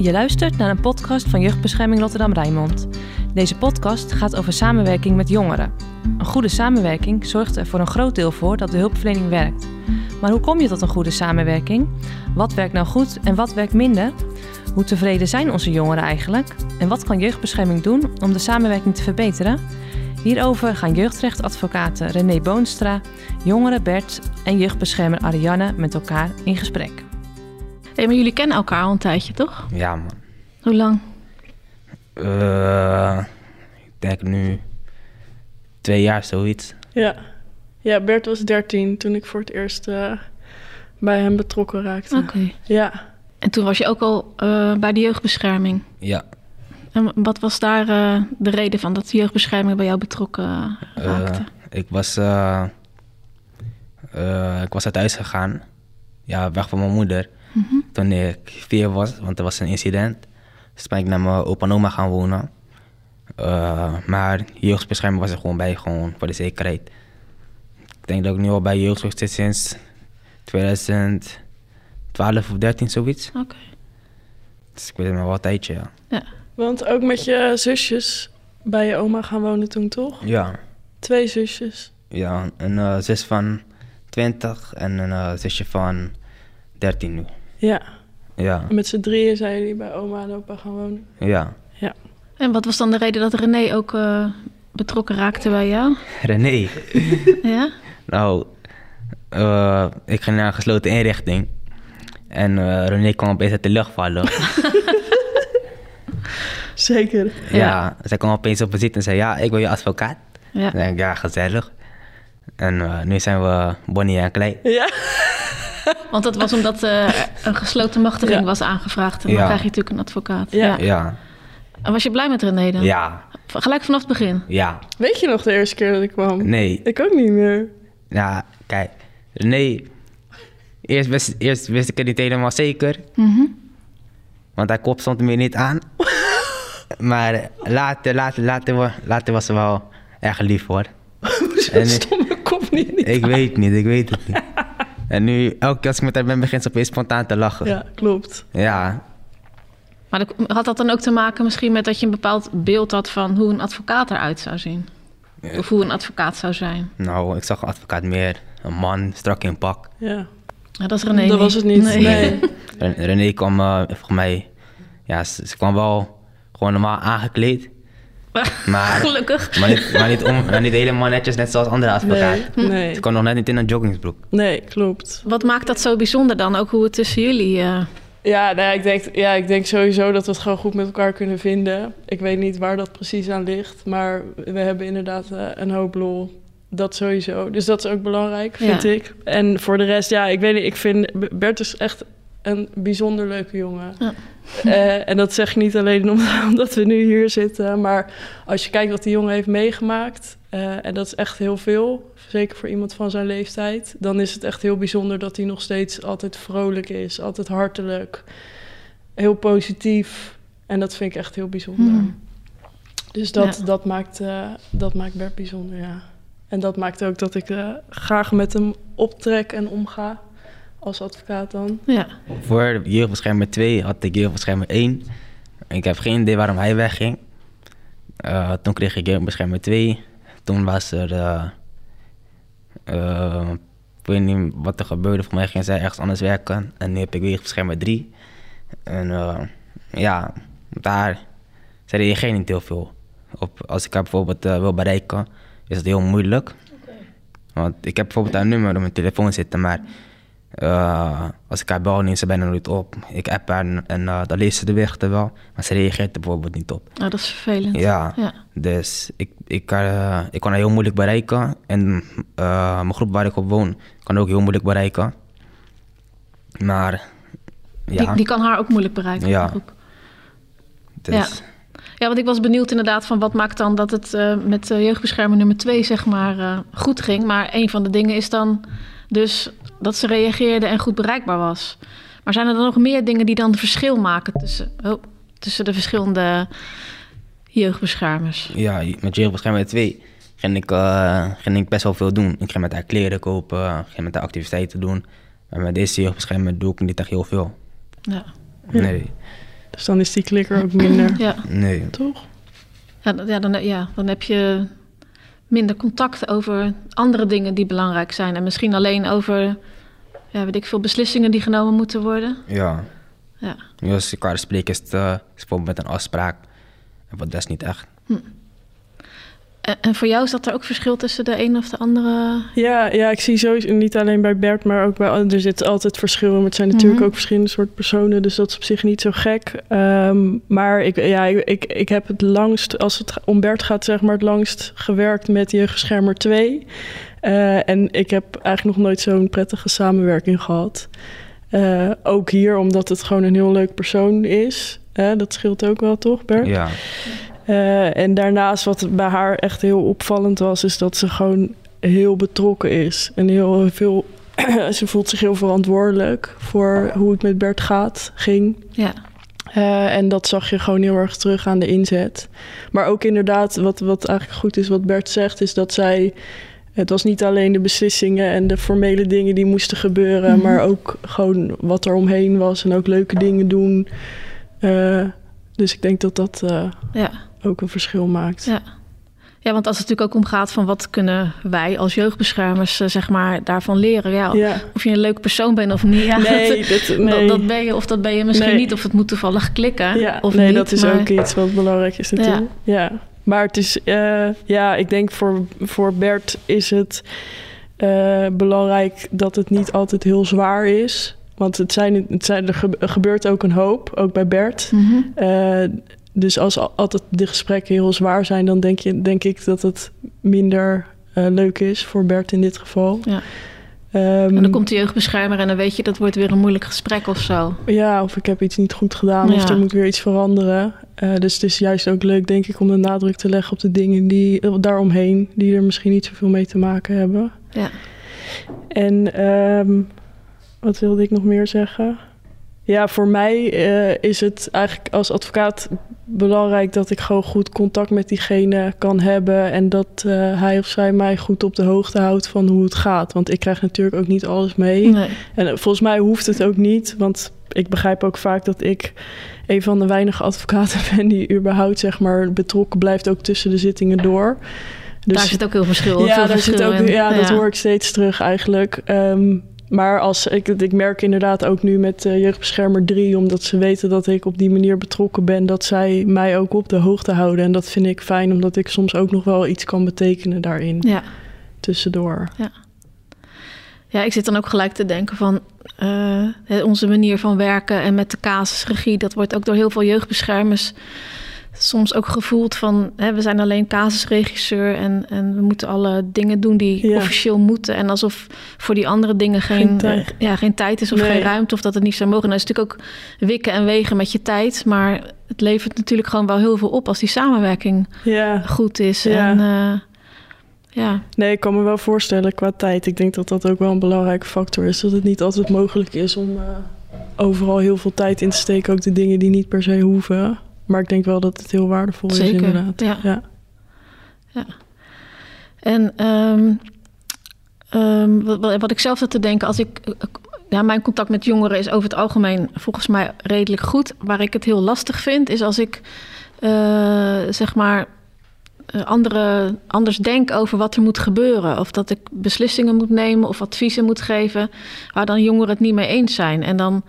Je luistert naar een podcast van Jeugdbescherming Rotterdam Rijnmond. Deze podcast gaat over samenwerking met jongeren. Een goede samenwerking zorgt er voor een groot deel voor dat de hulpverlening werkt. Maar hoe kom je tot een goede samenwerking? Wat werkt nou goed en wat werkt minder? Hoe tevreden zijn onze jongeren eigenlijk? En wat kan jeugdbescherming doen om de samenwerking te verbeteren? Hierover gaan jeugdrechtadvocaten René Boonstra, jongeren Bert en jeugdbeschermer Ariane met elkaar in gesprek. Hey, maar jullie kennen elkaar al een tijdje, toch? Ja, man. Hoe lang? Eh, ik denk nu twee jaar zoiets. Ja. ja, Bert was 13 toen ik voor het eerst eh, bij hem betrokken raakte. Oké. Ja. En toen was je ook al eh, bij de jeugdbescherming. Ja. En wat was daar eh, de reden van dat de jeugdbescherming bij jou betrokken Eh, raakte? ik, was, eh, eh, ik was uit huis gegaan. Ja, weg van mijn moeder. Toen ik vier was, want er was een incident. Dus ben ik naar mijn opa en oma gaan wonen. Eh, maar jeugdbescherming was er gewoon bij, gewoon voor de zekerheid. Ik denk dat ik nu al bij jeugdzorg zit sinds 2012 of 13, zoiets. Oké. Dus ik weet het maar wel een tijdje, ja. Ja. Want ook met je zusjes bij je oma gaan wonen toen, toch? Ja, Twee zusjes. ja een eh, zus van 20 en een eh, zusje van 13 nu. Ja. Ja, En met z'n drieën zijn jullie bij oma en opa gaan wonen. ja. Ja. En wat was dan de reden dat René ook eh, betrokken raakte bij jou? René, ja? nou, eh, ik ging naar een gesloten inrichting. En eh, René kwam opeens uit de lucht vallen. Zeker. ja. Ja. zij kwam opeens op visite en zei, ja, ik wil je advocaat. Ja. Ik denk, ja, gezellig. En eh, nu zijn we Bonnie en Klein. Ja. Want dat was omdat eh, een gesloten machtiging Ja. was aangevraagd. En dan Ja. krijg je natuurlijk een advocaat. Ja. Ja, En was je blij met René dan? ja, Gelijk vanaf het begin? ja. Weet je nog de eerste keer dat ik kwam? Nee, Ik ook niet meer. ja, kijk, René, eerst wist, eerst wist ik het niet helemaal zeker. Mhm. Want hij kop stond me niet aan. maar later, later, later, later was ze wel erg lief hoor. Hoezo En ik- niet? niet Ik weet niet, ik weet het niet. En nu, elke keer als ik met haar ben, begint ze opeens spontaan te lachen. Ja. Ja, klopt. Maar dat- had dat dan ook te maken misschien met dat je een bepaald beeld had van hoe een advocaat eruit zou zien? Of hoe een advocaat zou zijn? Nou, ik zag een advocaat meer. Een man, strak in pak. Ja. Ja, dat is René. dat niet. was het niet. Nee. Ren- René kwam eh volgens mij... Ja, ze, ze kwam wel gewoon normaal aangekleed. Maar, Gelukkig. maar, niet, maar, niet om, maar niet helemaal netjes, net zoals andere advocaten. Nee. Nee. Ze kwam nog net niet in een joggingsbroek. nee, klopt. Wat maakt dat zo bijzonder dan? Ook hoe het tussen jullie... eh, Ja, nou ja, ik denk, ja, ik denk sowieso dat we het gewoon goed met elkaar kunnen vinden. Ik weet niet waar dat precies aan ligt, maar we hebben inderdaad eh, een hoop lol. Dat sowieso. Dus dat is ook belangrijk, vind Ja. ik. En voor de rest, ja, ik weet niet, ik vind Bert is echt een bijzonder leuke jongen. Ja. Eh, en dat zeg ik niet alleen om- omdat we nu hier zitten, maar als je kijkt wat die jongen heeft meegemaakt, eh, en dat is echt heel veel, zeker voor iemand van zijn leeftijd, dan is het echt heel bijzonder dat hij nog steeds altijd vrolijk is, altijd hartelijk, heel positief. En dat vind ik echt heel bijzonder. Hmm. Dus dat, Ja. dat, maakt, eh, dat maakt Bert bijzonder, ja. En dat maakt ook dat ik graag met hem optrek en omga als advocaat dan. ja. Voor jeugdbeschermer 2 had ik jeugdbeschermer 1. Ik heb geen idee waarom hij wegging. Eh, toen kreeg ik jeugdbeschermer 2. Toen was er... eh, eh, ik weet niet wat er gebeurde. Voor mij ging zij ergens anders werken. En nu heb ik jeugdbeschermer 3. En eh, ja, daar... Ze reageert niet heel veel op. Als ik haar bijvoorbeeld wil bereiken, is het heel moeilijk. Want ik heb bijvoorbeeld haar nummer op mijn telefoon zitten, maar eh, als ik haar bel, neemt ze bijna nooit op. Ik app haar en, en eh, dan leest ze de berichten wel, maar ze reageert er bijvoorbeeld niet op. Oh, dat is vervelend. Ja, Ja. dus ik, ik, eh, ik kon haar heel moeilijk bereiken. En mijn groep waar ik op woon, kan ook heel moeilijk bereiken. Maar ja, Die, die kan haar ook moeilijk bereiken. Ja. groep. dus, ja. Ja, want ik was benieuwd inderdaad van wat maakt dan dat het met uh, jeugdbeschermer nummer 2 zeg maar goed ging. Maar een van de dingen is dan dus dat ze reageerde en goed bereikbaar was. Maar zijn er dan nog meer dingen die dan verschil maken tussen, oh, tussen de verschillende jeugdbeschermers? ja, met jeugdbeschermer 2 ging ik, eh, ging ik best wel veel doen. Ik ging met haar kleren kopen, ging met haar activiteiten doen. Maar met deze jeugdbeschermer doe ik niet echt heel veel. Ja. Nee. Dus dan is die klikker ook minder, Ja, Nee. toch? ja, dan, ja, dan heb je minder contact over andere dingen die belangrijk zijn. En misschien alleen over, ja, weet ik veel, beslissingen die genomen moeten worden. Ja. Ja. Nu als ik elkaar spreek is het is bijvoorbeeld met een afspraak. En wat dat is niet echt. En, en voor jou is dat er ook verschil tussen de een of de andere? Ja, ja, ik zie sowieso niet alleen bij Bert, maar ook bij anderen. Er zit altijd verschil in. Maar het zijn natuurlijk Mhm. ook verschillende soort personen, dus dat is op zich niet zo gek. Ehm, maar ik, ja, ik, ik, ik heb het langst, als het om Bert gaat, zeg maar, het langst gewerkt met Jeugdbeschermer 2. Eh, en ik heb eigenlijk nog nooit zo'n prettige samenwerking gehad. Eh, ook hier, omdat het gewoon een heel leuk persoon is. Eh, dat scheelt ook wel, toch, Bert? Ja. Eh, en daarnaast, wat bij haar echt heel opvallend was, is dat ze gewoon heel betrokken is. En heel veel. ze voelt zich heel verantwoordelijk voor hoe het met Bert gaat, ging. Ja, Eh, en dat zag je gewoon heel erg terug aan de inzet. Maar ook inderdaad, wat, wat eigenlijk goed is wat Bert zegt, is dat zij. Het was niet alleen de beslissingen en de formele dingen die moesten gebeuren, Mhm. maar ook gewoon wat er omheen was en ook leuke dingen doen. Eh, dus ik denk dat dat ja, ook een verschil maakt. ja. Ja, want als het natuurlijk ook om gaat van wat kunnen wij als jeugdbeschermers eh, zeg maar daarvan leren. Ja, Ja. Of je een leuke persoon bent of niet. Ja, Nee, dat, dat, dat, nee. dat ben je of dat ben je misschien Nee. niet. Of het moet toevallig klikken ja, of nee, niet. dat is maar- ook iets wat belangrijk is natuurlijk. Ja. Maar het is, eh, ja, ik denk voor, voor Bert is het eh, belangrijk dat het niet altijd heel zwaar is. Want het zijn, het zijn, er gebe- gebeurt ook een hoop, ook bij Bert. Mhm. Dus als al- altijd de gesprekken heel zwaar zijn, dan denk, je, denk ik dat het minder eh, leuk is voor Bert in dit geval. Ja. Ehm, En dan komt de jeugdbeschermer en dan weet je dat wordt weer een moeilijk gesprek of zo. Ja, of ik heb iets niet goed gedaan of Ja. er moet weer iets veranderen. Eh, dus het is juist ook leuk, denk ik, om de nadruk te leggen op de dingen die eh, daaromheen, die er misschien niet zoveel mee te maken hebben. Ja. En ehm, wat wilde ik nog meer zeggen? Ja, voor mij eh, is het eigenlijk als advocaat belangrijk dat ik gewoon goed contact met diegene kan hebben. En dat eh, hij of zij mij goed op de hoogte houdt van hoe het gaat. Want ik krijg natuurlijk ook niet alles mee. Nee. En eh, volgens mij hoeft het ook niet, want ik begrijp ook vaak dat ik een van de weinige advocaten ben die überhaupt zeg maar betrokken blijft ook tussen de zittingen door. Dus daar zit ook heel verschil. ja, veel daar zit verschil ook, in. ja, dat hoor ik steeds terug eigenlijk. Ehm, maar als ik, ik merk inderdaad ook nu met eh, Jeugdbeschermer 3, omdat ze weten dat ik op die manier betrokken ben, dat zij mij ook op de hoogte houden. En dat vind ik fijn, omdat ik soms ook nog wel iets kan betekenen daarin Ja. tussendoor. ja, ik zit dan ook gelijk te denken van eh, onze manier van werken en met de casusregie, dat wordt ook door heel veel jeugdbeschermers soms ook gevoeld van hè, we zijn alleen casusregisseur en, en we moeten alle dingen doen die Ja. officieel moeten. En alsof voor die andere dingen geen, Geen tijd. eh, ja, geen tijd is of Nee. geen ruimte of dat het niet zou mogen. Nou, dat is natuurlijk ook wikken en wegen met je tijd, maar het levert natuurlijk gewoon wel heel veel op als die samenwerking Ja. goed is. Ja. En eh, ja, Nee, ik kan me wel voorstellen qua tijd. Ik denk dat dat ook wel een belangrijke factor is. Dat het niet altijd mogelijk is om eh, overal heel veel tijd in te steken. Ook de dingen die niet per se hoeven. Maar ik denk wel dat het heel waardevol is inderdaad. ja. ja. En ehm, ehm, wat, ik zelf zat te denken, als ik. eh, Ja, mijn contact met jongeren is over het algemeen volgens mij redelijk goed. Waar ik het heel lastig vind, is als ik eh, zeg maar eh, andere, anders denk over wat er moet gebeuren. Of dat ik beslissingen moet nemen of adviezen moet geven waar dan jongeren het niet mee eens zijn. En dan,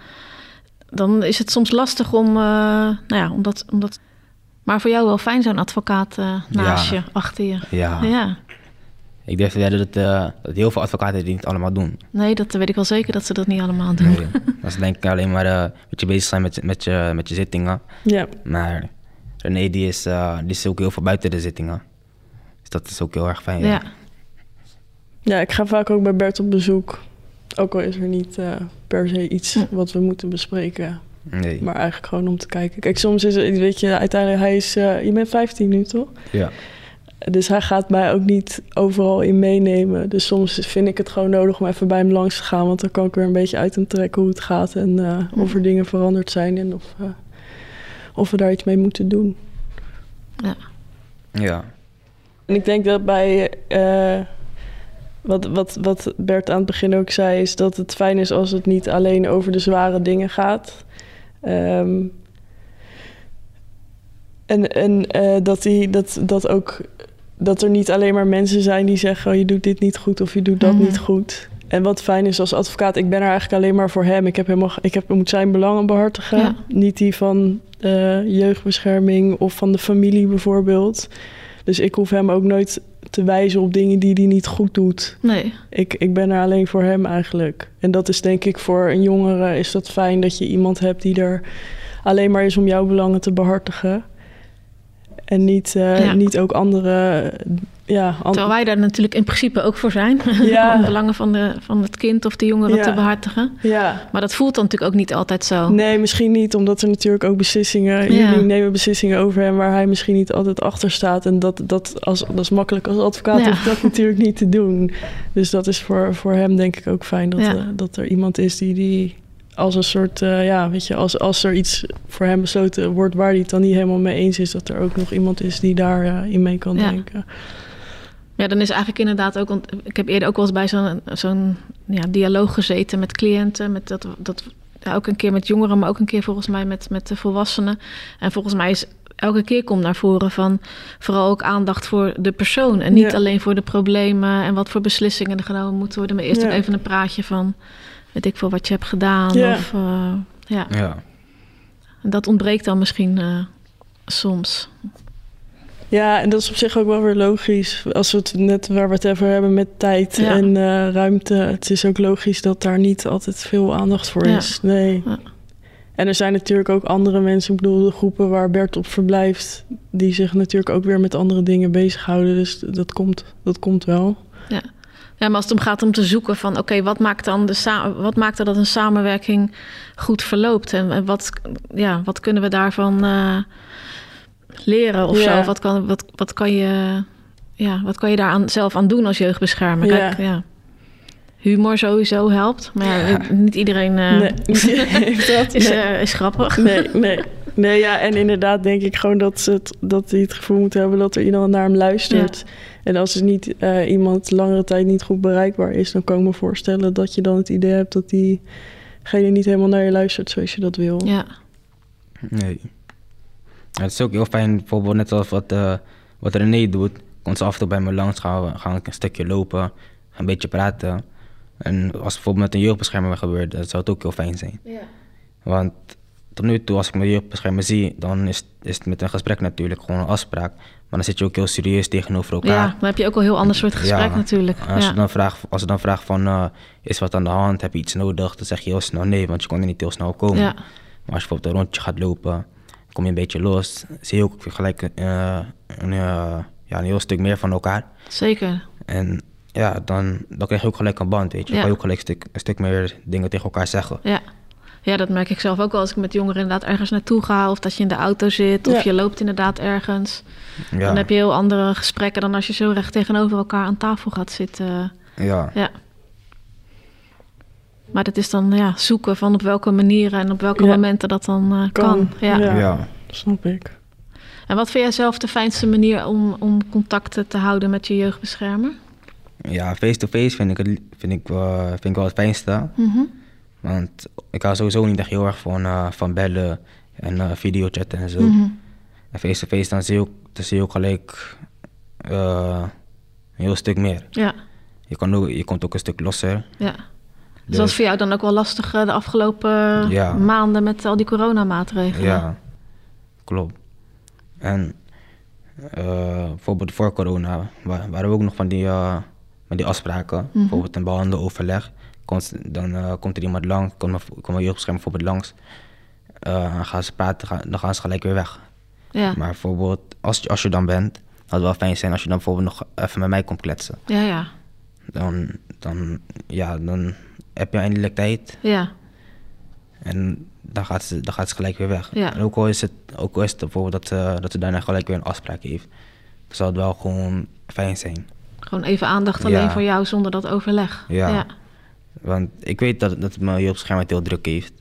dan is het soms lastig om, eh, nou ja, om dat, om dat. Maar voor jou wel fijn zo'n advocaat eh, naast Ja. je, achter je. Ja. Ja, Ik durf te wedden dat, eh, dat heel veel advocaten die niet allemaal doen. nee, dat weet ik wel zeker dat ze dat niet allemaal doen. Nee. dat ze denk ik alleen maar eh, met je bezig zijn met, je- met, je, met je zittingen. ja. Maar René die is, eh, die is ook heel veel buiten de zittingen. Dus dat is ook heel erg fijn. Ja. Ja. Ja, ik ga vaak ook bij Bert op bezoek. Ook al is er niet eh, per se iets Hm. wat we moeten bespreken. Nee. Maar eigenlijk gewoon om te kijken. Kijk, soms is het, weet je, uiteindelijk, hij is, eh, je bent 15 nu toch? Ja. Dus hij gaat mij ook niet overal in meenemen. Dus soms vind ik het gewoon nodig om even bij hem langs te gaan. Want dan kan ik weer een beetje uit hem trekken hoe het gaat. En eh, of er dingen veranderd zijn en of, eh, of we daar iets mee moeten doen. Ja. En ik denk dat bij eh, wat, wat, wat Bert aan het begin ook zei, is dat het fijn is als het niet alleen over de zware dingen gaat. Ehm, En, en eh, dat, die, dat, dat ook dat er niet alleen maar mensen zijn die zeggen: oh, je doet dit niet goed of je doet dat Mhm. niet goed. En wat fijn is als advocaat, ik ben er eigenlijk alleen maar voor hem. Ik heb helemaal, ik heb, moet zijn belangen behartigen, Ja. niet die van eh, jeugdbescherming of van de familie bijvoorbeeld. Dus ik hoef hem ook nooit te wijzen op dingen die hij niet goed doet. Nee. Ik, ik ben er alleen voor hem eigenlijk. En dat is denk ik voor een jongere is dat fijn dat je iemand hebt die er alleen maar is om jouw belangen te behartigen. En niet, eh, Ja. niet ook andere. Ja, Terwijl wij daar natuurlijk in principe ook voor zijn. Ja. Om de belangen van, de, van het kind of de jongere Ja. te behartigen. ja. Maar dat voelt dan natuurlijk ook niet altijd zo. Nee, misschien niet, omdat er natuurlijk ook beslissingen. Jullie nemen beslissingen over hem waar hij misschien niet altijd achter staat. En dat, dat, als, dat is makkelijk als advocaat, je dat natuurlijk niet te doen. Dus dat is voor, voor hem denk ik ook fijn dat, eh, dat er iemand is die die als een soort, eh, ja, weet je, als, als er iets voor hem besloten wordt waar hij het dan niet helemaal mee eens is, dat er ook nog iemand is die daar eh, in mee kan Ja. denken. Ja, dan is eigenlijk inderdaad ook... Want ik heb eerder ook wel eens bij zo'n zo'n ja, dialoog gezeten met cliënten. Met dat, dat, ja, ook een keer met jongeren, maar ook een keer volgens mij met, met de volwassenen. En volgens mij is elke keer komt naar voren van vooral ook aandacht voor de persoon. En niet Ja. alleen voor de problemen en wat voor beslissingen er genomen moeten worden. Maar eerst Ja. ook even een praatje van, weet ik veel, wat je hebt gedaan. Ja. Of, eh, ja. Ja. En dat ontbreekt dan misschien eh, soms. Ja, en dat is op zich ook wel weer logisch. Als we het net waar we het over hebben met tijd Ja. en eh, ruimte. Het is ook logisch dat daar niet altijd veel aandacht voor Ja. is. Nee. Ja. En er zijn natuurlijk ook andere mensen, ik bedoel de groepen waar Bert op verblijft, die zich natuurlijk ook weer met andere dingen bezighouden. Dus dat komt, dat komt wel. Ja, maar als het om gaat om te zoeken van... oké, wat maakt dan de wat maakt er dat een samenwerking goed verloopt? En, en wat, ja, wat kunnen we daarvan eh, leren of Ja. zo? Wat kan, wat, wat kan je, ja, wat kan je daar aan, zelf aan doen als jeugdbeschermer? Kijk, Ja. ja. Humor sowieso helpt, maar ja, niet iedereen eh, nee, heeft dat. is, nee. eh, is grappig. Nee, nee. Nee, ja, en inderdaad denk ik gewoon dat, ze het, dat hij het gevoel moet hebben dat er iemand naar hem luistert. En als er niet eh, iemand langere tijd niet goed bereikbaar is, dan kan ik me voorstellen dat je dan het idee hebt dat diegene niet helemaal naar je luistert zoals je dat wil. Ja, Nee. Ja, het is ook heel fijn, bijvoorbeeld net als wat, eh, wat René doet. Komt ze af en toe bij me langs, gaan we gaan een stukje lopen, een beetje praten. En als het bijvoorbeeld met een jeugdbeschermer gebeurt, dan zou het ook heel fijn zijn. Want tot nu toe, als ik mijn jeugdbeschermer zie, dan is, is het met een gesprek natuurlijk gewoon een afspraak. Maar dan zit je ook heel serieus tegenover elkaar. ja, dan heb je ook al een heel ander soort gesprek Ja. natuurlijk. Als, Ja. je dan vraagt, als ze dan vraagt van, eh, is wat aan de hand, heb je iets nodig? Dan zeg je heel snel nee, want je kon er niet heel snel komen. Ja. Maar als je bijvoorbeeld een rondje gaat lopen, kom je een beetje los, zie je ook gelijk eh, een, eh, ja, een heel stuk meer van elkaar. Zeker. En ja, dan, dan krijg je ook gelijk een band, weet je. Dan Ja. kan je ook gelijk een stuk, een stuk meer dingen tegen elkaar zeggen. Ja. ja, dat merk ik zelf ook wel als ik met jongeren inderdaad ergens naartoe ga. Of dat je in de auto zit. Of Ja. je loopt inderdaad ergens. Ja, Dan heb je heel andere gesprekken dan als je zo recht tegenover elkaar aan tafel gaat zitten. ja. Ja. Maar dat is dan ja, zoeken van op welke manieren en op welke Ja. momenten dat dan eh, kan. Kan, Ja. ja. ja. Snap ik. En wat vind jij zelf de fijnste manier om, om contacten te houden met je jeugdbeschermer? Ja, face-to-face vind ik, het, vind, ik, wel- vind ik wel het fijnste. Mhm. Want ik hou sowieso niet echt heel erg van, eh, van bellen en eh videochatten en zo. Mhm. En face-to-face dan zie je ook, dan zie je ook gelijk eh, een heel stuk meer. Ja, Je, kan ook, je komt ook een stuk losser. ja. Dus dat was voor jou dan ook wel lastig eh, de afgelopen Ja. maanden met al die coronamaatregelen? Ja, klopt. En eh, bijvoorbeeld voor corona wa- waren we ook nog van die, eh, van die afspraken. Mhm. Bijvoorbeeld een behandeloverleg. Komt, dan eh, komt er iemand langs, komt mijn, jeugdbeschermer bijvoorbeeld langs. Eh, dan gaan ze praten, gaan- dan gaan ze gelijk weer weg. Ja, Maar bijvoorbeeld, als, je- als je dan bent, had het wel fijn zijn als je dan bijvoorbeeld nog even met mij komt kletsen. ja, ja. Dan, dan, ja, dan heb je eindelijk tijd ja. en dan gaat ze, dan gaat ze gelijk weer weg. Ja. En ook al is het, ook al is het bijvoorbeeld dat, ze dat ze daarna gelijk weer een afspraak heeft, dan zal het wel gewoon fijn zijn. Gewoon even aandacht alleen Ja. voor jou zonder dat overleg. Ja. ja. Want ik weet dat, dat mijn jeugdbeschermer het heel druk heeft.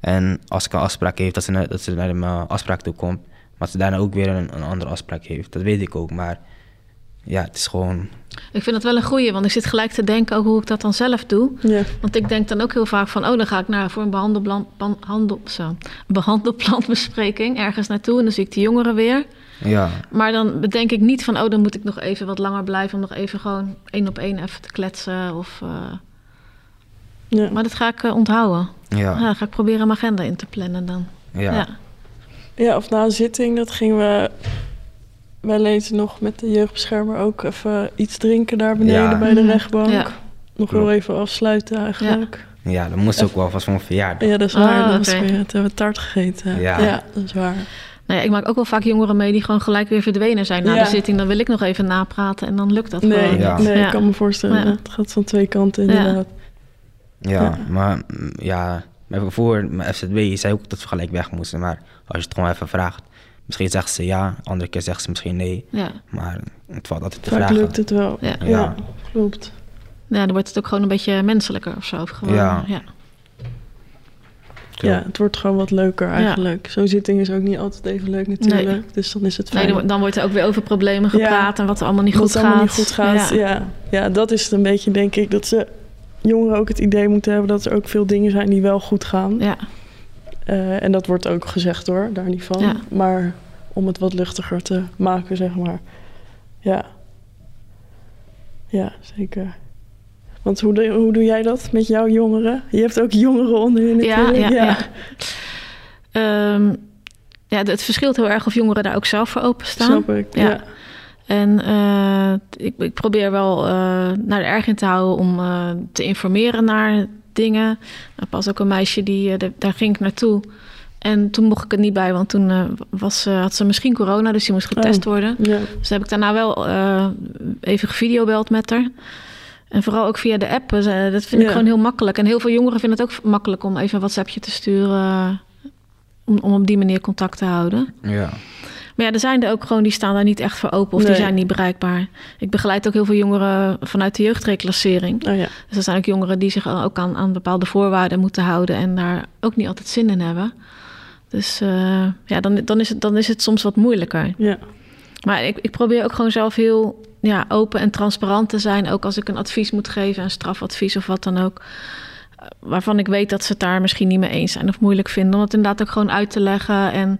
En als ik een afspraak heeft, dat ze, naar- dat ze naar mijn afspraak toe komt. Maar ze daarna ook weer een, een andere afspraak heeft. Dat weet ik ook. Maar ja, het is gewoon Ik vind dat wel een goeie, want ik zit gelijk te denken ook hoe ik dat dan zelf doe. Ja. Want ik denk dan ook heel vaak van, oh, dan ga ik naar, voor een behandelplan, pan- handel, zo, een behandelplantbespreking ergens naartoe. En dan zie ik die jongeren weer. Ja, Maar dan bedenk ik niet van, oh, dan moet ik nog even wat langer blijven om nog even gewoon één op één even te kletsen. Of, eh, Ja. Maar dat ga ik eh, onthouden. Ja. ja, dan ga ik proberen mijn agenda in te plannen dan. ja. ja. ja, of na een zitting, dat gingen we wel eens nog met de jeugdbeschermer ook even iets drinken daar beneden Ja. bij de Mhm. rechtbank. Ja. Nog wel even afsluiten eigenlijk. Ja, dat moest ook wel vast van mijn verjaardag. Ja, dat is Ah, waar. Dat was weer, toen hebben we taart gegeten. Ja. dat is waar. Nou ja, ik maak ook wel vaak jongeren mee die gewoon gelijk weer verdwenen zijn na Ja. de zitting. Dan wil ik nog even napraten en dan lukt dat Nee, gewoon. Ja. nee Ja. ik kan me voorstellen. Ja. Het gaat van twee kanten inderdaad. Ja, Ja. maar mm, ja, mijn voor mijn FZB zei ook dat we gelijk weg moesten. Maar als je het gewoon even vraagt, misschien zegt ze ja, andere keer zegt ze misschien nee. Ja. Maar het valt altijd te Vaak vragen. lukt het wel. Ja. Ja, Ja. klopt. ja, dan wordt het ook gewoon een beetje menselijker of zo. Of gewoon, Ja. ja. Ja, het wordt gewoon wat leuker eigenlijk. Zo'n zitting is ook niet altijd even leuk natuurlijk. Nee. Dus dan is het Nee, fijn. dan, dan wordt er ook weer over problemen Ja. gepraat en wat er allemaal niet Wat goed allemaal gaat. niet goed gaat. Ja. Ja. Ja. dat is het een beetje, denk ik. Dat ze jongeren ook het idee moeten hebben dat er ook veel dingen zijn die wel goed gaan. Ja. Eh, en dat wordt ook gezegd hoor, daar niet van. Ja. Maar om het wat luchtiger te maken, zeg maar. Ja. Ja, zeker. Want hoe, doe- hoe doe jij dat met jouw jongeren? Je hebt ook jongeren onder je Ja, natuurlijk. ja, ja. Ehm, ja, het verschilt heel erg of jongeren daar ook zelf voor openstaan. Snap ik. Ja. Ja. En eh, ik, ik probeer wel eh, naar de erg in te houden om te informeren naar dingen. Nou, pas ook een meisje, die, eh, de- daar ging ik naartoe. En toen mocht ik er niet bij, want toen eh, was, eh, had ze misschien corona, dus die moest getest Oh. worden. Ja. Dus heb ik daarna wel eh, even gevideobeld met haar. En vooral ook via de app. Dat vind ik gewoon heel makkelijk. En heel veel jongeren vinden het ook makkelijk om even een WhatsAppje te sturen. om, om op die manier contact te houden. Ja, Maar ja, er zijn er ook gewoon die staan daar niet echt voor open of die zijn niet bereikbaar. Ik begeleid ook heel veel jongeren vanuit de jeugdreclassering. Oh ja. Dus er zijn ook jongeren die zich ook aan, aan bepaalde voorwaarden moeten houden en daar ook niet altijd zin in hebben. Dus eh, ja, dan, dan, is het, dan is het soms wat moeilijker. Ja. Maar ik, ik probeer ook gewoon zelf heel ja, open en transparant te zijn. Ook als ik een advies moet geven, een strafadvies of wat dan ook. Waarvan ik weet dat ze het daar misschien niet mee eens zijn of moeilijk vinden. Om het inderdaad ook gewoon uit te leggen. En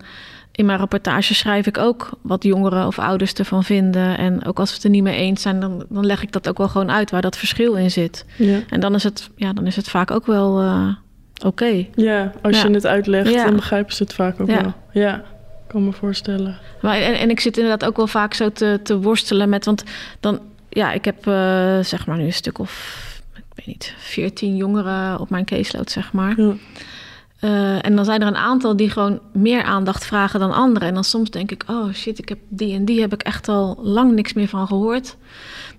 in mijn rapportage schrijf ik ook wat jongeren of ouders ervan vinden. En ook als we het er niet mee eens zijn, dan, dan leg ik dat ook wel gewoon uit waar dat verschil in zit. Ja. En dan is het, ja, dan is het vaak ook wel eh, oké. ja, als Ja. je het uitlegt, Ja. dan begrijpen ze het vaak ook wel. Ja, kan me voorstellen. Maar, en, en ik zit inderdaad ook wel vaak zo te, te worstelen met... Want dan, ja, ik heb eh, zeg maar nu een stuk of... Ik weet niet, 14 jongeren op mijn caseload, zeg maar. Eh, en dan zijn er een aantal die gewoon meer aandacht vragen dan anderen. En dan soms denk ik, oh shit, ik heb die en die heb ik echt al lang niks meer van gehoord.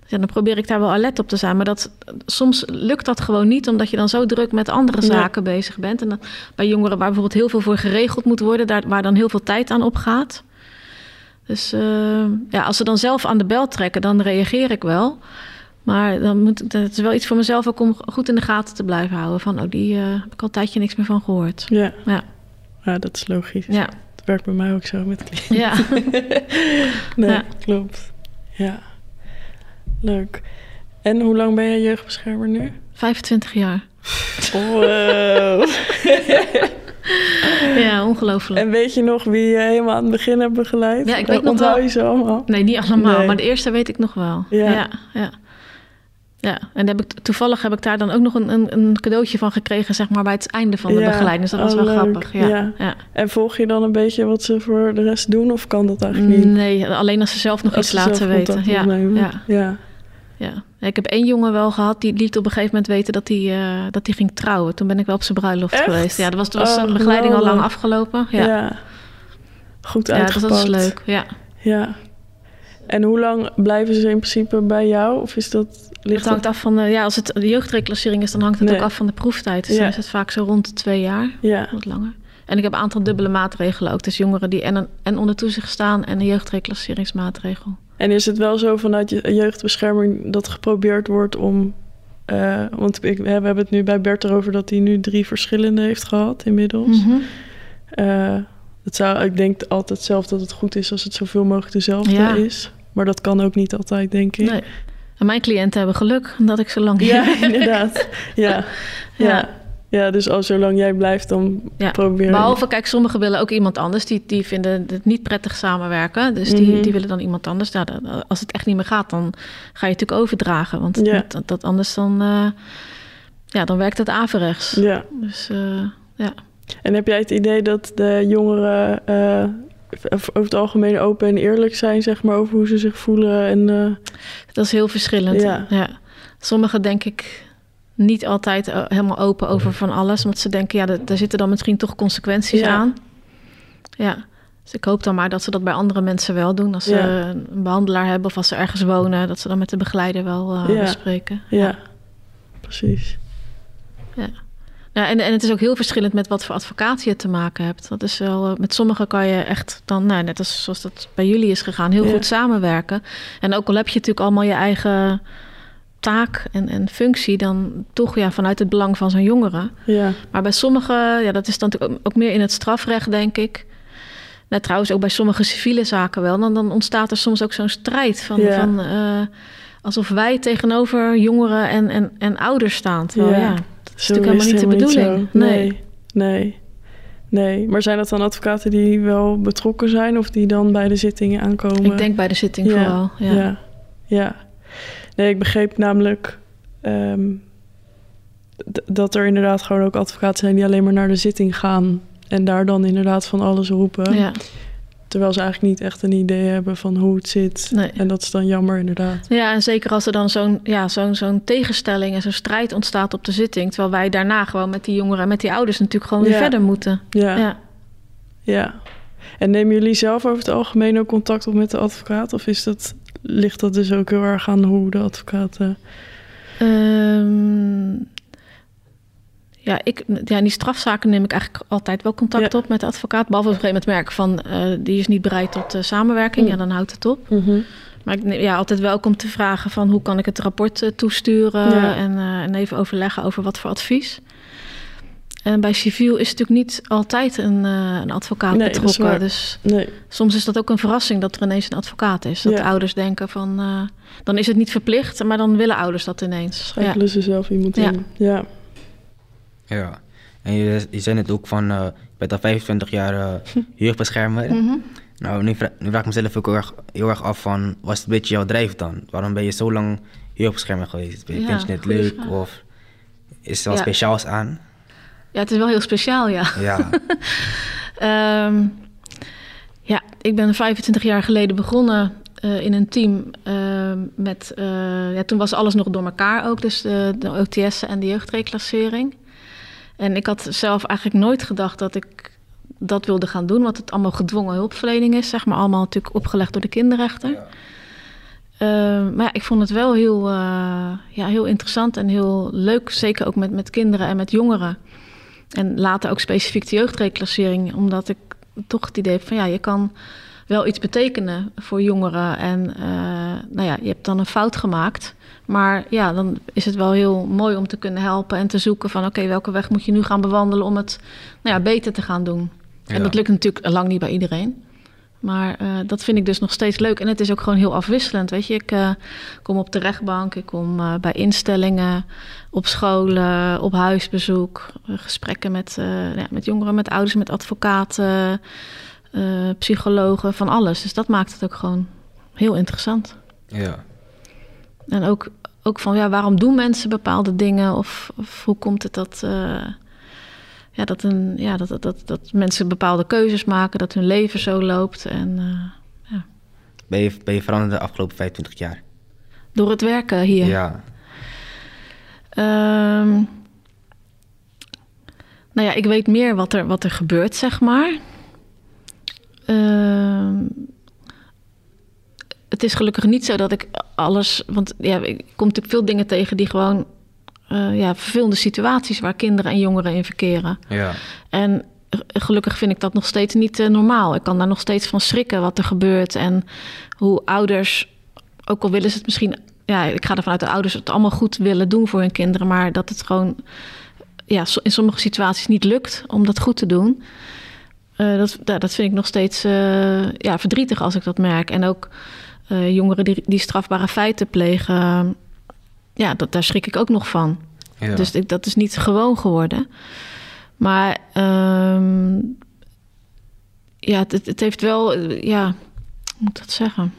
Ja, dan probeer ik daar wel alert op te zijn. Maar dat, soms lukt dat gewoon niet, omdat je dan zo druk met andere zaken bezig bent. En bij jongeren waar bijvoorbeeld heel veel voor geregeld moet worden, daar, waar dan heel veel tijd aan opgaat. Dus eh, ja, als ze dan zelf aan de bel trekken, dan reageer ik wel. Maar dan moet het is wel iets voor mezelf ook om goed in de gaten te blijven houden. Van, oh, die eh, heb ik al een tijdje niks meer van gehoord. Ja. Ja. ja, dat is logisch. Ja, Het werkt bij mij ook zo met kliënten. ja. Nee, Ja. klopt. Ja, leuk. En hoe lang ben jij jeugdbeschermer nu? 25 jaar. Wow. Ja, ongelooflijk. en weet je nog wie je helemaal aan het begin hebt begeleid? Ja, ik weet nog Onthoud wel- je ze allemaal? Nee, niet allemaal, Nee. maar de eerste weet ik nog wel. Ja. Ja, ja. Ja. en heb ik, toevallig heb ik daar dan ook nog een, een, een cadeautje van gekregen, zeg maar, bij het einde van de Ja. begeleiding. Dus dat was Oh, wel leuk. grappig. Ja. Ja. Ja. En volg je dan een beetje wat ze voor de rest doen? Of kan dat eigenlijk niet? Nee, alleen als ze zelf nog Als iets laten weten. Ja, ja, ja. ja. Ik heb één jongen wel gehad, die liet op een gegeven moment weten dat hij, eh, dat hij ging trouwen. Toen ben ik wel op zijn bruiloft Echt? geweest. Ja, dat was, toen was Oh, zijn begeleiding al lang afgelopen. Ja, Ja. ja. Goed dus uitgepakt. dat is leuk. Ja. Ja. En hoe lang blijven ze in principe bij jou? Of is dat... Ligt Het hangt af van, de, ja, als het de jeugdreclassering is, dan hangt het Nee. ook af van de proeftijd. Dus dan Ja. is het vaak zo rond de twee jaar. Ja. Wat langer. En ik heb een aantal dubbele maatregelen ook. Dus jongeren die en, een, en onder toezicht staan en een jeugdreclasseringsmaatregel. En is het wel zo vanuit je jeugdbescherming dat geprobeerd wordt om... eh, want ik, we hebben het nu bij Bert erover dat hij nu drie verschillende heeft gehad inmiddels. Eh, het zou, ik denk altijd zelf dat het goed is als het zoveel mogelijk dezelfde Ja. is. Maar dat kan ook niet altijd, denk ik. Nee. En mijn cliënten hebben geluk dat ik zo lang hier Ja, inderdaad. Ja. Ja. Ja. ja. dus al zolang jij blijft, dan Ja, probeer je. Behalve, kijk, sommigen willen ook iemand anders. Die, die vinden het niet prettig samenwerken. Dus die, Mhm. die willen dan iemand anders. Nou, dan- als het echt niet meer gaat, dan ga je het natuurlijk overdragen. Want Ja. dat, dat anders dan, eh, ja, dan werkt het averechts. Ja. Dus eh, ja. En heb jij het idee dat de jongeren eh, over het algemeen open en eerlijk zijn, zeg maar, over hoe ze zich voelen? En, eh, Dat is heel verschillend. Ja. Ja. Sommigen denk ik niet altijd eh, helemaal open over van alles. Want ze denken, ja, da- daar zitten dan misschien toch consequenties Ja. aan. Ja. Dus ik hoop dan maar dat ze dat bij andere mensen wel doen. Als ze Ja. een behandelaar hebben of als ze ergens wonen... dat ze dan met de begeleider wel Ja. bespreken. ja. precies. Ja, en, en het is ook heel verschillend met wat voor advocaat je te maken hebt. Dat is wel, eh, met sommigen kan je echt dan, nou, net als zoals dat bij jullie is gegaan, heel Ja. goed samenwerken. En ook al heb je natuurlijk allemaal je eigen taak en, en functie, dan toch ja, vanuit het belang van zo'n jongere. Ja, Maar bij sommigen, ja, dat is dan ook, meer in het strafrecht, denk ik. Nou, trouwens, ook bij sommige civiele zaken wel. Dan, dan ontstaat er soms ook zo'n strijd van, Ja. van eh, alsof wij tegenover jongeren en, en, en ouders staan. Terwijl, Ja. ja, is natuurlijk helemaal niet de bedoeling. nee. nee, nee. Nee, maar zijn dat dan advocaten die wel betrokken zijn of die dan bij de zittingen aankomen? Ik denk bij de zitting Ja, vooral. Ja. Ja. ja. Nee, ik begreep namelijk ehm, dat er inderdaad gewoon ook advocaten zijn die alleen maar naar de zitting gaan en daar dan inderdaad van alles roepen. Ja. Terwijl ze eigenlijk niet echt een idee hebben van hoe het zit. Nee. En dat is dan jammer inderdaad. ja, en zeker als er dan zo'n ja, zo'n zo'n tegenstelling en zo'n strijd ontstaat op de zitting. Terwijl wij daarna gewoon met die jongeren en met die ouders natuurlijk gewoon weer Ja. verder moeten. Ja, ja. Ja. En nemen jullie zelf over het algemeen ook contact op met de advocaat? Of is dat, ligt dat dus ook heel erg aan hoe de advocaat... eh, Ehm, ja, ik, ja, in die strafzaken neem ik eigenlijk altijd wel contact Ja. op met de advocaat. Behalve op een gegeven moment merk van eh, die is niet bereid tot eh, samenwerking. Mm. Ja, dan houdt het op. Maar ik neem ja, altijd welkom te vragen van hoe kan ik het rapport eh, toesturen Ja. en, en even overleggen over wat voor advies. En bij civiel is natuurlijk niet altijd een, een advocaat Nee, dat is betrokken. Dus Nee, soms is dat ook een verrassing dat er ineens een advocaat is. Dat Ja. ouders denken van, dan is het niet verplicht, maar dan willen ouders dat ineens. Ja. schakelen ze zelf iemand Ja. in. Ja, Ja. En je, je zei net ook van, eh je bent al 25 jaar eh jeugdbeschermer. Mhm. Nou, nu, vra- nu vraag ik mezelf ook heel erg, heel erg af van, was het een beetje jouw drijf dan? Waarom ben je zo lang jeugdbeschermer geweest? Vind Ja, je het leuk vraag. of is er wat Ja. speciaals aan? ja, het is wel heel speciaal, ja. Ja, Ehm, ja, ik ben 25 jaar geleden begonnen eh, in een team ehm, met... ja, toen was alles nog door elkaar ook, dus de, de OTS en de jeugdreclassering. En ik had zelf eigenlijk nooit gedacht dat ik dat wilde gaan doen... want het allemaal gedwongen hulpverlening is, zeg maar. Allemaal natuurlijk opgelegd door de kinderrechter. Ehm, maar ja, ik vond het wel heel, eh, ja, heel interessant en heel leuk. Zeker ook met, met kinderen en met jongeren. En later ook specifiek de jeugdreclassering. Omdat ik toch het idee heb van ja, je kan wel iets betekenen voor jongeren. En eh, nou ja, je hebt dan een fout gemaakt. Maar ja, dan is het wel heel mooi om te kunnen helpen en te zoeken van oké, welke weg moet je nu gaan bewandelen om het nou ja, beter te gaan doen. En dat lukt natuurlijk lang niet bij iedereen. Maar eh, dat vind ik dus nog steeds leuk. En het is ook gewoon heel afwisselend. Weet je, ik eh, kom op de rechtbank, ik kom bij instellingen, op scholen, op huisbezoek, gesprekken met, eh, ja, met jongeren, met ouders, met advocaten, eh, psychologen, van alles. Dus dat maakt het ook gewoon heel interessant. ja. En ook, ook van ja, waarom doen mensen bepaalde dingen? Of, of hoe komt het dat, eh, ja, dat, een, ja, dat, dat, dat, dat mensen bepaalde keuzes maken, dat hun leven zo loopt. En eh, Ben, je, ben je veranderd de afgelopen 25 jaar? door het werken hier. Ja. Ehm, nou ja, ik weet meer wat er, wat er gebeurt, zeg maar. Het is gelukkig niet zo dat ik alles... Want ja, ik kom natuurlijk veel dingen tegen die gewoon... eh, ja, vervelende situaties waar kinderen en jongeren in verkeren. Ja. En eh, gelukkig vind ik dat nog steeds niet eh, normaal. Ik kan daar nog steeds van schrikken wat er gebeurt. En hoe ouders, ook al willen ze het misschien... Ja, ik ga ervan uit dat ouders het allemaal goed willen doen voor hun kinderen... maar dat het gewoon ja, in sommige situaties niet lukt om dat goed te doen. Dat, dat vind ik nog steeds ja, verdrietig als ik dat merk. En ook eh, jongeren die, die strafbare feiten plegen, ja, dat, daar schrik ik ook nog van. Ja. Dus ik, dat is niet gewoon geworden. Maar ehm, ja, het, het heeft wel, eh, ja, hoe moet ik dat zeggen?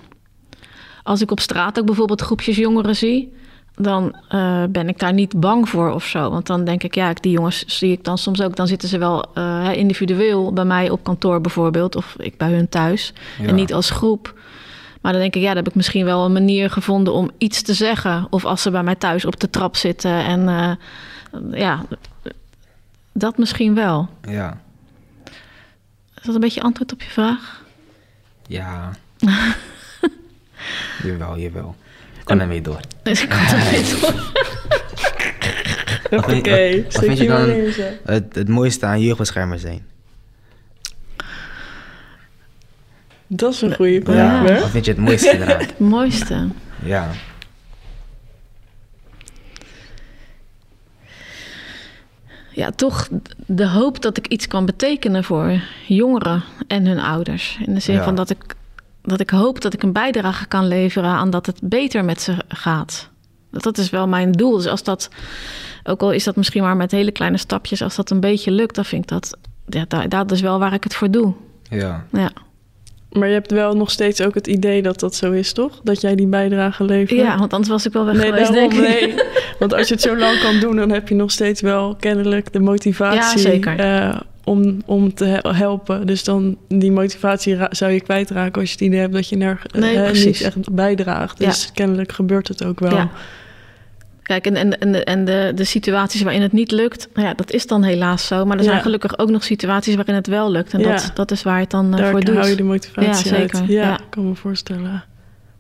Als ik op straat ook bijvoorbeeld groepjes jongeren zie, dan eh, ben ik daar niet bang voor of zo. Want dan denk ik, ja, die jongens zie ik dan soms ook. Dan zitten ze wel individueel bij mij op kantoor bijvoorbeeld, of ik bij hun thuis. Ja. En niet als groep. Maar dan denk ik, ja, dan heb ik misschien wel een manier gevonden om iets te zeggen. Of als ze bij mij thuis op de trap zitten. En eh, ja, dat misschien wel. Ja. Is dat een beetje antwoord op je vraag? Ja. jawel, jawel. Ik kan ermee door. Dus ik kan. Wat vind- Oké, wat- vind je dan het, het mooiste aan jeugdbeschermer zijn? Dat is een goede vraag, Ja. Wat vind je het mooiste eraan? Het mooiste. Ja. Ja, toch de hoop dat ik iets kan betekenen voor jongeren en hun ouders. In de zin Ja. van dat ik, dat ik hoop dat ik een bijdrage kan leveren aan dat het beter met ze gaat. Dat, dat is wel mijn doel. Dus als dat, ook al is dat misschien maar met hele kleine stapjes, als dat een beetje lukt, dan vind ik dat, ja, dat, dat is wel waar ik het voor doe. Ja. Ja, Maar je hebt wel nog steeds ook het idee dat dat zo is, toch? Dat jij die bijdrage levert. ja want anders was ik wel weg Nee, geweest, daarom, denk ik. nee. Want als je het zo lang kan doen, dan heb je nog steeds wel kennelijk de motivatie Ja, zeker. eh, om, om te he- helpen. Dus dan die motivatie zou je kwijtraken als je het idee hebt dat je er Nee, eh, niet echt bijdraagt. Dus kennelijk gebeurt het ook wel. Ja. Kijk, en, en, en, de, en de, de situaties waarin het niet lukt, nou ja, dat is dan helaas zo. Maar er zijn Ja. gelukkig ook nog situaties waarin het wel lukt. En Ja. dat, dat is waar je het dan eh, Daar voor doet. hou je de motivatie Ja, uit. zeker. Ja, Ja. ik kan me voorstellen.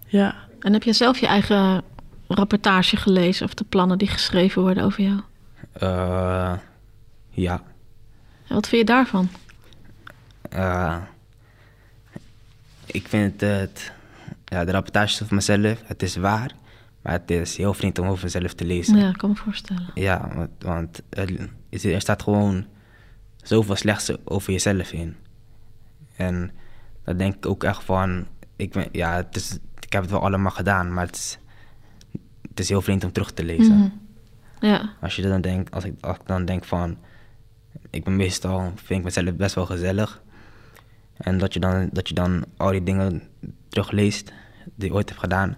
Ja. En heb je zelf je eigen rapportage gelezen of de plannen die geschreven worden over jou? Eh, ja. En wat vind je daarvan? Eh, ik vind het, ja, de rapportages over mezelf, het is waar, maar het is heel vreemd om over mezelf te lezen. Ja, ik kan me voorstellen. Ja, want, want er, staat gewoon zoveel slechts over jezelf in. En dan denk ik ook echt van, ik, ben, ja, het is, ik heb het wel allemaal gedaan, maar het is, het is heel vreemd om terug te lezen. Mhm. Ja, Als je dan denkt, als ik, als ik dan denk van, ik ben meestal, vind ik mezelf best wel gezellig. En dat je dan, dat je dan al die dingen terugleest die je ooit hebt gedaan,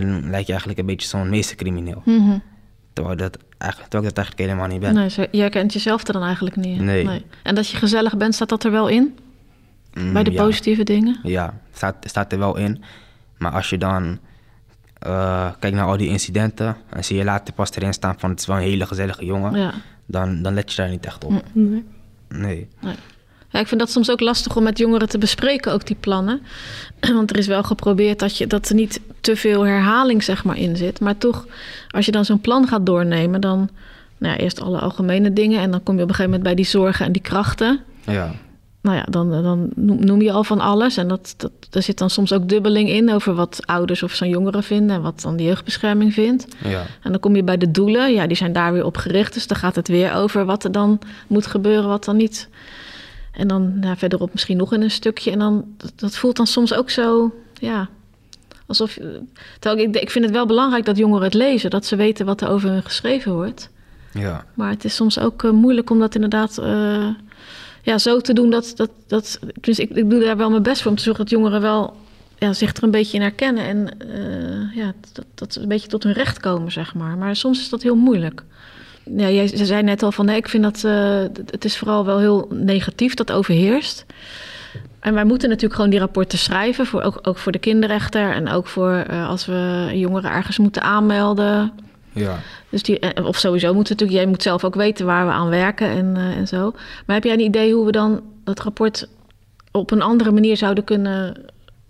dan lijkt je eigenlijk een beetje zo'n meestercrimineel. Mhm. Terwijl, dat eigenlijk, terwijl ik dat eigenlijk helemaal niet ben. nee, zo, je herkent jezelf er dan eigenlijk niet in. Nee. En dat je gezellig bent, staat dat er wel in? Mm, Bij de ja. positieve dingen? Ja, staat, staat er wel in. Maar als je dan eh, kijkt naar al die incidenten en zie je later pas erin staan van het is wel een hele gezellige jongen, Ja. dan, dan let je daar niet echt op. Mm. Nee. Nee. Ja, ik vind dat soms ook lastig om met jongeren te bespreken, ook die plannen. Want er is wel geprobeerd dat, je, dat er niet te veel herhaling zeg maar, in zit. Maar toch, als je dan zo'n plan gaat doornemen, dan nou ja, eerst alle algemene dingen. En dan kom je op een gegeven moment bij die zorgen en die krachten. Ja. Nou ja, dan, dan noem je al van alles. En dat, dat, er zit dan soms ook dubbeling in over wat ouders of zo'n jongeren vinden en wat dan de jeugdbescherming vindt. Ja. En dan kom je bij de doelen. Ja, die zijn daar weer op gericht. Dus dan gaat het weer over wat er dan moet gebeuren, wat dan niet. En dan verderop misschien nog in een stukje. En dan, dat, dat voelt dan soms ook zo, ja, alsof... Terwijl ik, ik vind het wel belangrijk dat jongeren het lezen. Dat ze weten wat er over hun geschreven wordt. Ja. Maar het is soms ook eh, moeilijk om dat inderdaad eh, ja, zo te doen dat... dat, dat dus ik, ik doe daar wel mijn best voor om te zorgen dat jongeren wel ja, zich er een beetje in herkennen. En eh, ja, dat, dat ze een beetje tot hun recht komen, zeg maar. Maar soms is dat heel moeilijk. Ja, jij ze zei net al van, nee, ik vind dat eh, het is vooral wel heel negatief dat overheerst. En wij moeten natuurlijk gewoon die rapporten schrijven, voor, ook, ook voor de kinderrechter en ook voor eh, als we jongeren ergens moeten aanmelden. Ja. Dus die, eh, of sowieso moet natuurlijk, jij moet zelf ook weten waar we aan werken en, en zo. Maar heb jij een idee hoe we dan dat rapport op een andere manier zouden kunnen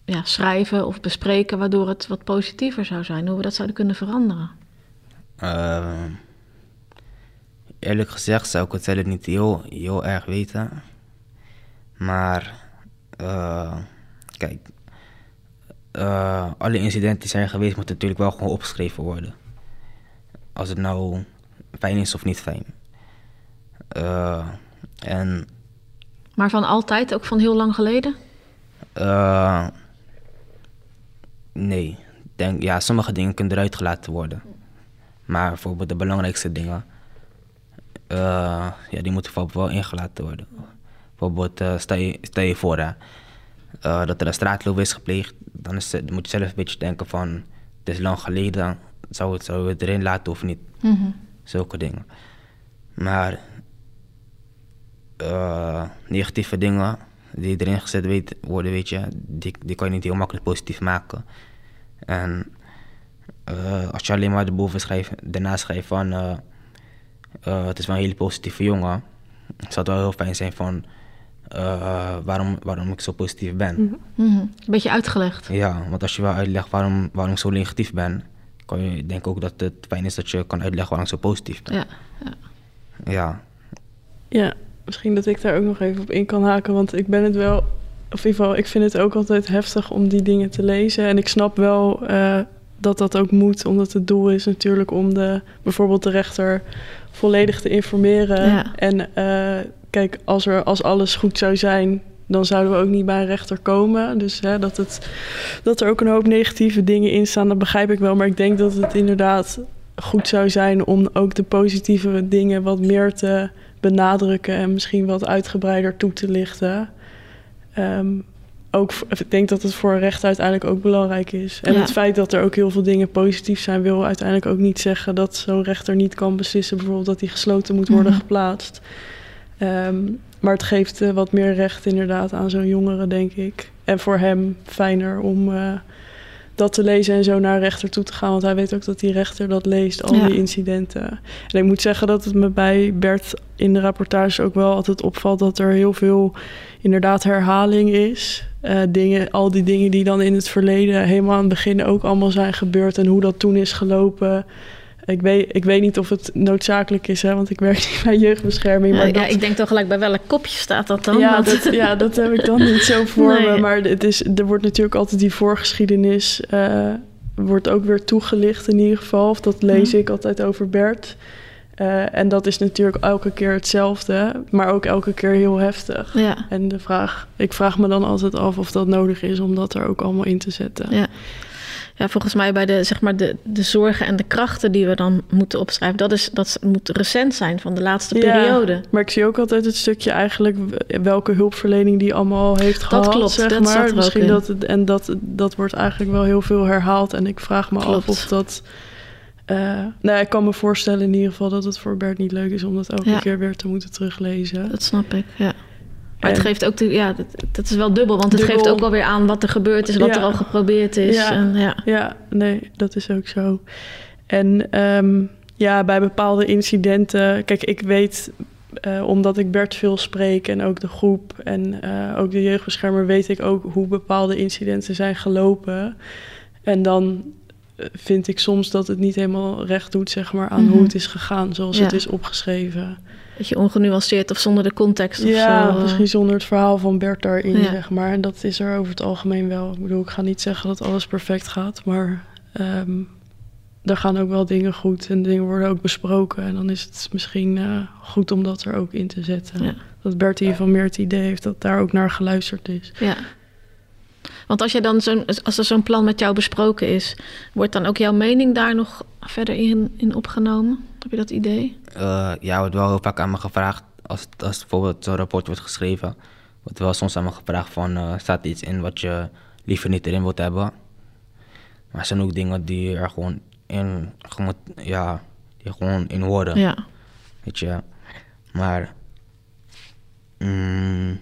ja, schrijven of bespreken, waardoor het wat positiever zou zijn? Hoe we dat zouden kunnen veranderen? Eh, eerlijk gezegd zou ik het zelf niet heel, heel erg weten. Maar, eh, kijk, eh, alle incidenten die zijn geweest moeten natuurlijk wel gewoon opgeschreven worden. Als het nou fijn is of niet fijn. Eh, en Maar van altijd, ook van heel lang geleden? Nee. Denk, ja, sommige dingen kunnen eruit gelaten worden. Maar bijvoorbeeld de belangrijkste dingen, ja, die moeten bijvoorbeeld wel ingelaten worden. Bijvoorbeeld, eh, stel, je, stel je voor hè, eh, dat er een straatloop is gepleegd, dan, is, het- dan moet je zelf een beetje denken van, het is lang geleden, zou het, zou het erin laten of niet? Mhm. Zulke dingen. Maar eh, negatieve dingen die erin gezet weet, worden, weet je, die, die kan je niet heel makkelijk positief maken. En eh, als je alleen maar erboven schrijft, daarna schrijft van eh, eh, het is wel een hele positieve jongen, zou het wel heel fijn zijn van eh, waarom, waarom ik zo positief ben. Mhm. Een beetje uitgelegd. Ja, want als je wel uitlegt waarom, waarom ik zo negatief ben, kan je denk ook dat het fijn is dat je kan uitleggen waarom ik zo positief ben. Ja. Ja, Ja, misschien dat ik daar ook nog even op in kan haken. Want ik ben het wel, of in ieder geval, ik vind het ook altijd heftig om die dingen te lezen. En ik snap wel eh, dat dat ook moet, omdat het doel is natuurlijk om de, bijvoorbeeld de rechter volledig te informeren. Ja. En eh, kijk, als, er, als alles goed zou zijn, dan zouden we ook niet bij een rechter komen. Dus hè, dat, het, dat er ook een hoop negatieve dingen in staan, dat begrijp ik wel. Maar ik denk dat het inderdaad goed zou zijn om ook de positieve dingen wat meer te benadrukken en misschien wat uitgebreider toe te lichten. Ehm, ook, ik denk dat het voor een rechter uiteindelijk ook belangrijk is. En Ja. het feit dat er ook heel veel dingen positief zijn, wil uiteindelijk ook niet zeggen dat zo'n rechter niet kan beslissen, bijvoorbeeld dat hij gesloten moet worden Mhm. geplaatst. Ehm, maar het geeft eh, wat meer recht inderdaad aan zo'n jongere, denk ik. En voor hem fijner om eh, dat te lezen en zo naar rechter toe te gaan. Want hij weet ook dat die rechter dat leest, al Ja. die incidenten. En ik moet zeggen dat het me bij Bert in de rapportage ook wel altijd opvalt... dat er heel veel inderdaad herhaling is. Eh, dingen, al die dingen die dan in het verleden helemaal aan het begin ook allemaal zijn gebeurd... en hoe dat toen is gelopen... Ik weet, ik weet niet of het noodzakelijk is, hè, want ik werk niet bij jeugdbescherming. Maar Ja, dat, ja, ik denk toch gelijk bij welk kopje staat dat dan? ja, dat, ja, dat heb ik dan niet zo voor Nee. me. Maar het is, er wordt natuurlijk altijd die voorgeschiedenis... eh, wordt ook weer toegelicht in ieder geval. Of dat lees ik altijd over Bert. Eh, en dat is natuurlijk elke keer hetzelfde. Maar ook elke keer heel heftig. ja. En de vraag, ik vraag me dan altijd af of dat nodig is... om dat er ook allemaal in te zetten. Ja. Ja, volgens mij bij de, zeg maar de, de zorgen en de krachten die we dan moeten opschrijven, dat, is, dat moet recent zijn van de laatste Ja, periode. Maar ik zie ook altijd het stukje eigenlijk welke hulpverlening die allemaal heeft gehad. klopt, zeg dat maar. Misschien dat en dat, dat wordt eigenlijk wel heel veel herhaald. En ik vraag me af of dat. eh, nou, ik kan me voorstellen in ieder geval dat het voor Bert niet leuk is om dat elke Ja. keer weer te moeten teruglezen. Dat snap ik, ja. Maar het geeft ook, de, ja, dat, dat is wel dubbel, want het Dubbel. geeft ook wel weer aan wat er gebeurd is, wat Ja. er al geprobeerd is. Ja. En, ja. Ja, nee, dat is ook zo. En ehm, ja, bij bepaalde incidenten. Kijk, ik weet, eh, omdat ik Bert veel spreek en ook de groep en eh, ook de jeugdbeschermer, weet ik ook hoe bepaalde incidenten zijn gelopen. En dan eh, vind ik soms dat het niet helemaal recht doet, zeg maar, aan Mhm. hoe het is gegaan, zoals het is opgeschreven. Beetje ongenuanceerd of zonder de context of Ja, zo. eh. misschien zonder het verhaal van Bert daarin, Ja. zeg maar. En dat is er over het algemeen wel. Ik bedoel, ik ga niet zeggen dat alles perfect gaat, maar ehm er gaan ook wel dingen goed en dingen worden ook besproken. En dan is het misschien eh, goed om dat er ook in te zetten. Ja. Dat Bert in ieder geval meer het idee heeft dat daar ook naar geluisterd is. Ja. Want als, jij dan zo'n, als er zo'n plan met jou besproken is, wordt dan ook jouw mening daar nog verder in, in opgenomen? Heb je dat idee? Eh, ja, wordt wel heel vaak aan me gevraagd, als, als bijvoorbeeld zo'n rapport wordt geschreven, wordt wel soms aan me gevraagd van, eh, staat iets in wat je liever niet erin wilt hebben? Maar er zijn ook dingen die er gewoon in, ja, die gewoon in horen, Ja. weet je. Maar, mm,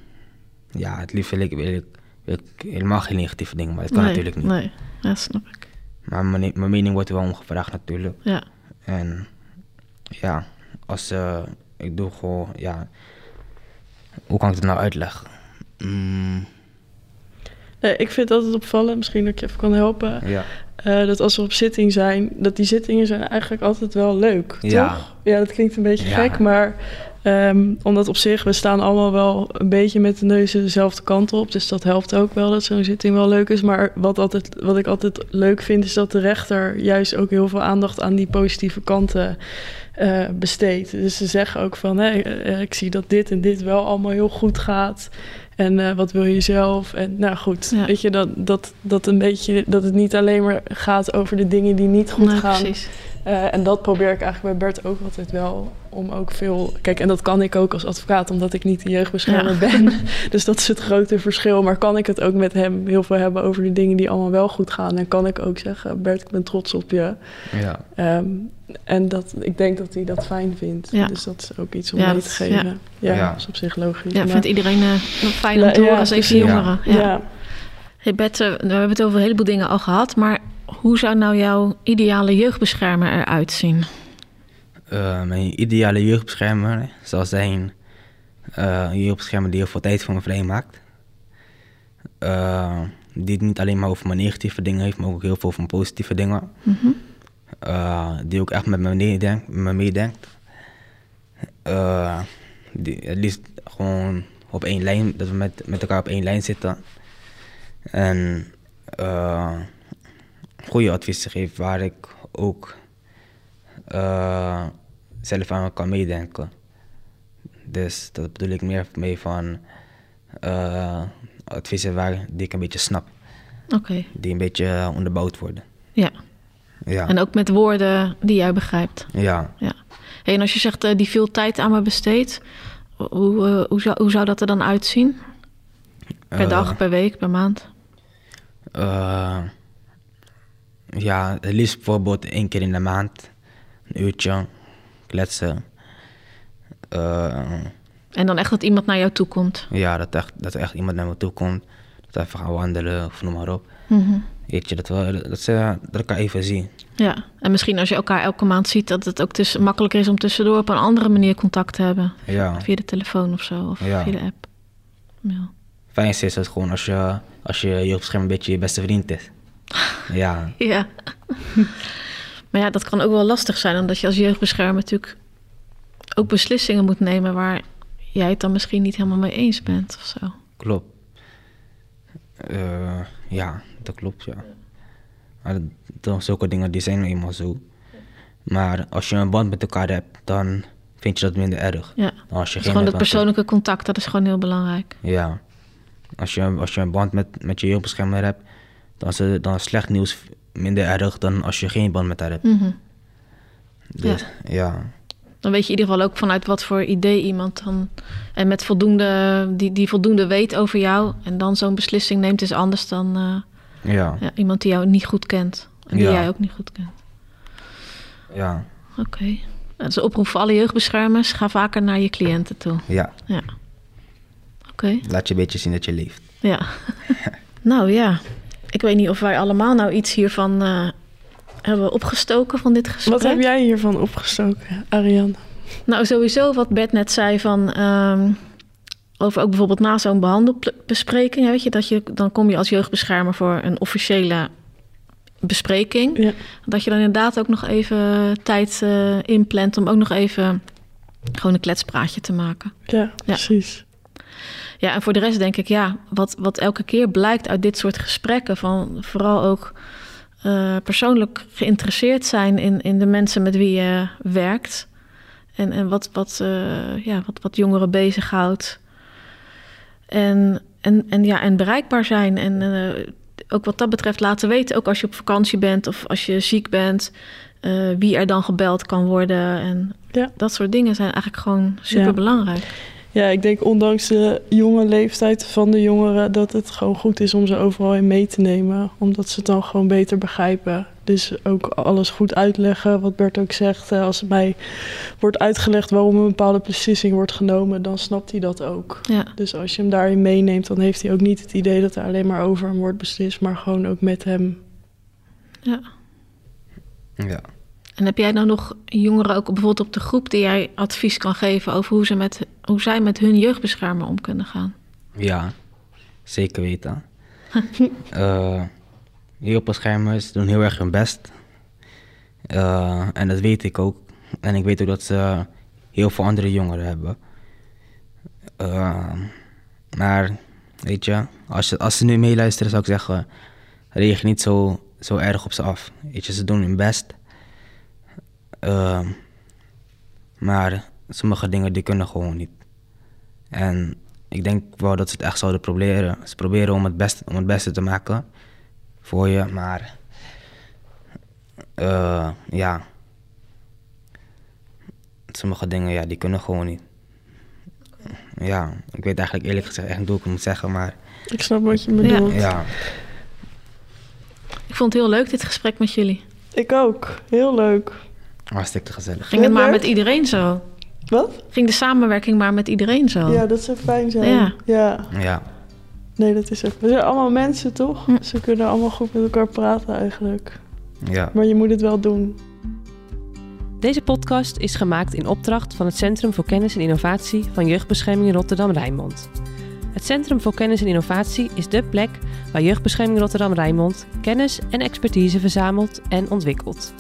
ja, het liefst wil ik, wil ik, ik helemaal geen negatieve dingen, maar dat kan nee, natuurlijk niet. Nee, ja, snap ik. Maar mijn, mijn mening wordt er wel om gevraagd natuurlijk. Ja. En ja, als eh, ik doe gewoon, ja, hoe kan ik het nou uitleggen? Mm, Eh, ik vind het altijd opvallend, misschien dat ik je even kan helpen. ja. Eh, dat als we op zitting zijn, dat die zittingen zijn eigenlijk altijd wel leuk, Ja. toch? Ja, dat klinkt een beetje Ja. gek, maar ehm, omdat op zich, we staan allemaal wel een beetje met de neuzen dezelfde kant op. Dus dat helpt ook wel dat zo'n zitting wel leuk is. Maar wat, altijd, wat ik altijd leuk vind, is dat de rechter juist ook heel veel aandacht aan die positieve kanten eh, besteedt. Dus ze zeggen ook van, eh, ik zie dat dit en dit wel allemaal heel goed gaat. En eh, wat wil je zelf? En nou goed, Ja. weet je, dat, dat, dat een beetje, dat het niet alleen maar gaat over de dingen die niet goed Nee, gaan. precies. Eh, en dat probeer ik eigenlijk bij Bert ook altijd wel. Om ook veel. Kijk, en dat kan ik ook als advocaat, omdat ik niet de jeugdbeschermer Ja. ben. Dus dat is het grote verschil. Maar kan ik het ook met hem heel veel hebben over de dingen die allemaal wel goed gaan? En kan ik ook zeggen: Bert, ik ben trots op je. Ja. Ehm, en dat, ik denk dat hij dat fijn vindt. Ja. Dus dat is ook iets om Ja, mee dat te geven. Ja, Ja. ja. dat is op zich logisch. Ja, maar- vindt iedereen eh, fijn om te horen als even jongeren. ja. Ja. Hey Bert, eh, we hebben het over een heleboel dingen al gehad, maar hoe zou nou jouw ideale jeugdbeschermer eruit zien? Eh, mijn ideale jeugdbeschermer zal zijn eh, een jeugdbeschermer die heel veel tijd voor me vrijmaakt. Eh, die het niet alleen maar over mijn negatieve dingen heeft, maar ook heel veel over mijn positieve dingen. Mhm. Die ook echt met me meedenkt. Met me meedenkt. Die, het liefst gewoon op één lijn, dat we met, met elkaar op één lijn zitten. En goede adviezen geeft waar ik ook eh, zelf aan kan meedenken. Dus dat bedoel ik meer mee van eh, adviezen waar, die ik een beetje snap. Oké, Die een beetje onderbouwd worden. ja. Ja. En ook met woorden die jij begrijpt. ja. Ja. Hey, en als je zegt eh, die veel tijd aan me besteedt, hoe, hoe, zou, hoe zou dat er dan uitzien? Per dag, per week, per maand? Ja, het liefst bijvoorbeeld één keer in de maand. Een uurtje kletsen. Eh, En dan echt dat iemand naar jou toe komt. ja, dat, echt, dat er echt iemand naar me toe komt. Dat we even gaan wandelen of noem maar op. Mhm. Weet je, dat, we, dat, ze dat elkaar even zien. Ja, en misschien als je elkaar elke maand ziet, dat het ook tussen, makkelijker is om tussendoor op een andere manier contact te hebben. Ja. Via de telefoon of zo, of Ja. via de app. Ja. Fijnst is het gewoon als je, als je jeugdbeschermer een beetje je beste vriend is. Ja, ja. maar ja, dat kan ook wel lastig zijn, omdat je als jeugdbeschermer natuurlijk ook beslissingen moet nemen waar jij het dan misschien niet helemaal mee eens bent of zo. klopt. Eh, ja, dat klopt, ja. Dan, zulke dingen die zijn nou eenmaal zo. Maar als je een band met elkaar hebt, dan vind je dat minder erg. Ja. Dan als je Dus gewoon dat persoonlijke contact, dat is gewoon heel belangrijk. Ja. Als je, als je een band met, met je jeugdbeschermer hebt, dan is, het, dan is slecht nieuws minder erg dan als je geen band met haar hebt. Mhm. Dus, ja. Dan weet je in ieder geval ook vanuit wat voor idee iemand dan... En met voldoende, die, die voldoende weet over jou... en dan zo'n beslissing neemt, is anders dan eh, Ja. ja, iemand die jou niet goed kent. En die Ja. jij ook niet goed kent. Ja. Oké. Dat is een oproep voor alle jeugdbeschermers. Ga vaker naar je cliënten toe. Ja. Ja. Oké. Laat je een beetje zien dat je leeft. Ja. nou ja. Ik weet niet of wij allemaal nou iets hiervan eh, hebben opgestoken van dit gesprek. Wat heb jij hiervan opgestoken, Ariane? Nou, sowieso wat Bert net zei van... ehm, over ook bijvoorbeeld na zo'n behandelbespreking, weet je, dat je, dan kom je als jeugdbeschermer voor een officiële bespreking. Ja. Dat je dan inderdaad ook nog even tijd eh, inplant om ook nog even gewoon een kletspraatje te maken. Ja, precies. Ja, en voor de rest denk ik, ja, wat, wat elke keer blijkt uit dit soort gesprekken, van vooral ook eh, persoonlijk geïnteresseerd zijn in, in de mensen met wie je werkt. En, en wat, wat, eh, ja, wat, wat jongeren bezighoudt. En, en, en, ja, en bereikbaar zijn. En eh, ook wat dat betreft laten weten, ook als je op vakantie bent of als je ziek bent, wie er dan gebeld kan worden. En Ja. dat soort dingen zijn eigenlijk gewoon super belangrijk. Ja, ik denk ondanks de jonge leeftijd van de jongeren dat het gewoon goed is om ze overal in mee te nemen. Omdat ze het dan gewoon beter begrijpen. Dus ook alles goed uitleggen, wat Bert ook zegt. Eh, Als het mij wordt uitgelegd waarom een bepaalde beslissing wordt genomen, dan snapt hij dat ook. Ja. Dus als je hem daarin meeneemt, dan heeft hij ook niet het idee dat er alleen maar over hem wordt beslist, maar gewoon ook met hem. Ja. Ja. En heb jij nou nog jongeren ook bijvoorbeeld op de groep die jij advies kan geven over hoe, ze met, hoe zij met hun jeugdbeschermer om kunnen gaan? Ja, zeker weten. Eh Jeugdbeschermers doen heel erg hun best. Eh, en dat weet ik ook. En ik weet ook dat ze heel veel andere jongeren hebben. Eh, maar, weet je, als, ze, als ze nu meeluisteren zou ik zeggen... reageer niet zo, zo erg op ze af. Weet je, ze doen hun best. Eh, maar sommige dingen die kunnen gewoon niet. En ik denk wel dat ze het echt zouden proberen. Ze proberen om het beste, om het beste te maken voor je, maar eh, ja, sommige dingen ja, die kunnen gewoon niet. Ja, ik weet eigenlijk eerlijk gezegd echt niet hoe ik het moet zeggen, maar Ik snap wat je bedoelt. ja. Ik vond het heel leuk, dit gesprek met jullie. Ik ook. Heel leuk. Hartstikke gezellig. Ging het maar met iedereen zo? Wat? Ging de samenwerking maar met iedereen zo? Ja, dat zou fijn zijn. Ja. ja. Ja, Nee, dat is ook. We zijn allemaal mensen, toch? Hm. Ze kunnen allemaal goed met elkaar praten eigenlijk. ja. Maar je moet het wel doen. Deze podcast is gemaakt in opdracht van het Centrum voor Kennis en Innovatie van Jeugdbescherming Rotterdam-Rijnmond. Het Centrum voor Kennis en Innovatie is dé plek waar Jeugdbescherming Rotterdam-Rijnmond kennis en expertise verzamelt en ontwikkelt.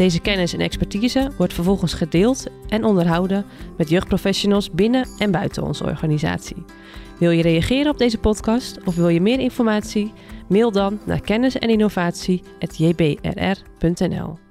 Deze kennis en expertise wordt vervolgens gedeeld en onderhouden met jeugdprofessionals binnen en buiten onze organisatie. Wil je reageren op deze podcast of wil je meer informatie? Mail dan naar kennis en innovatie@jbrr.nl.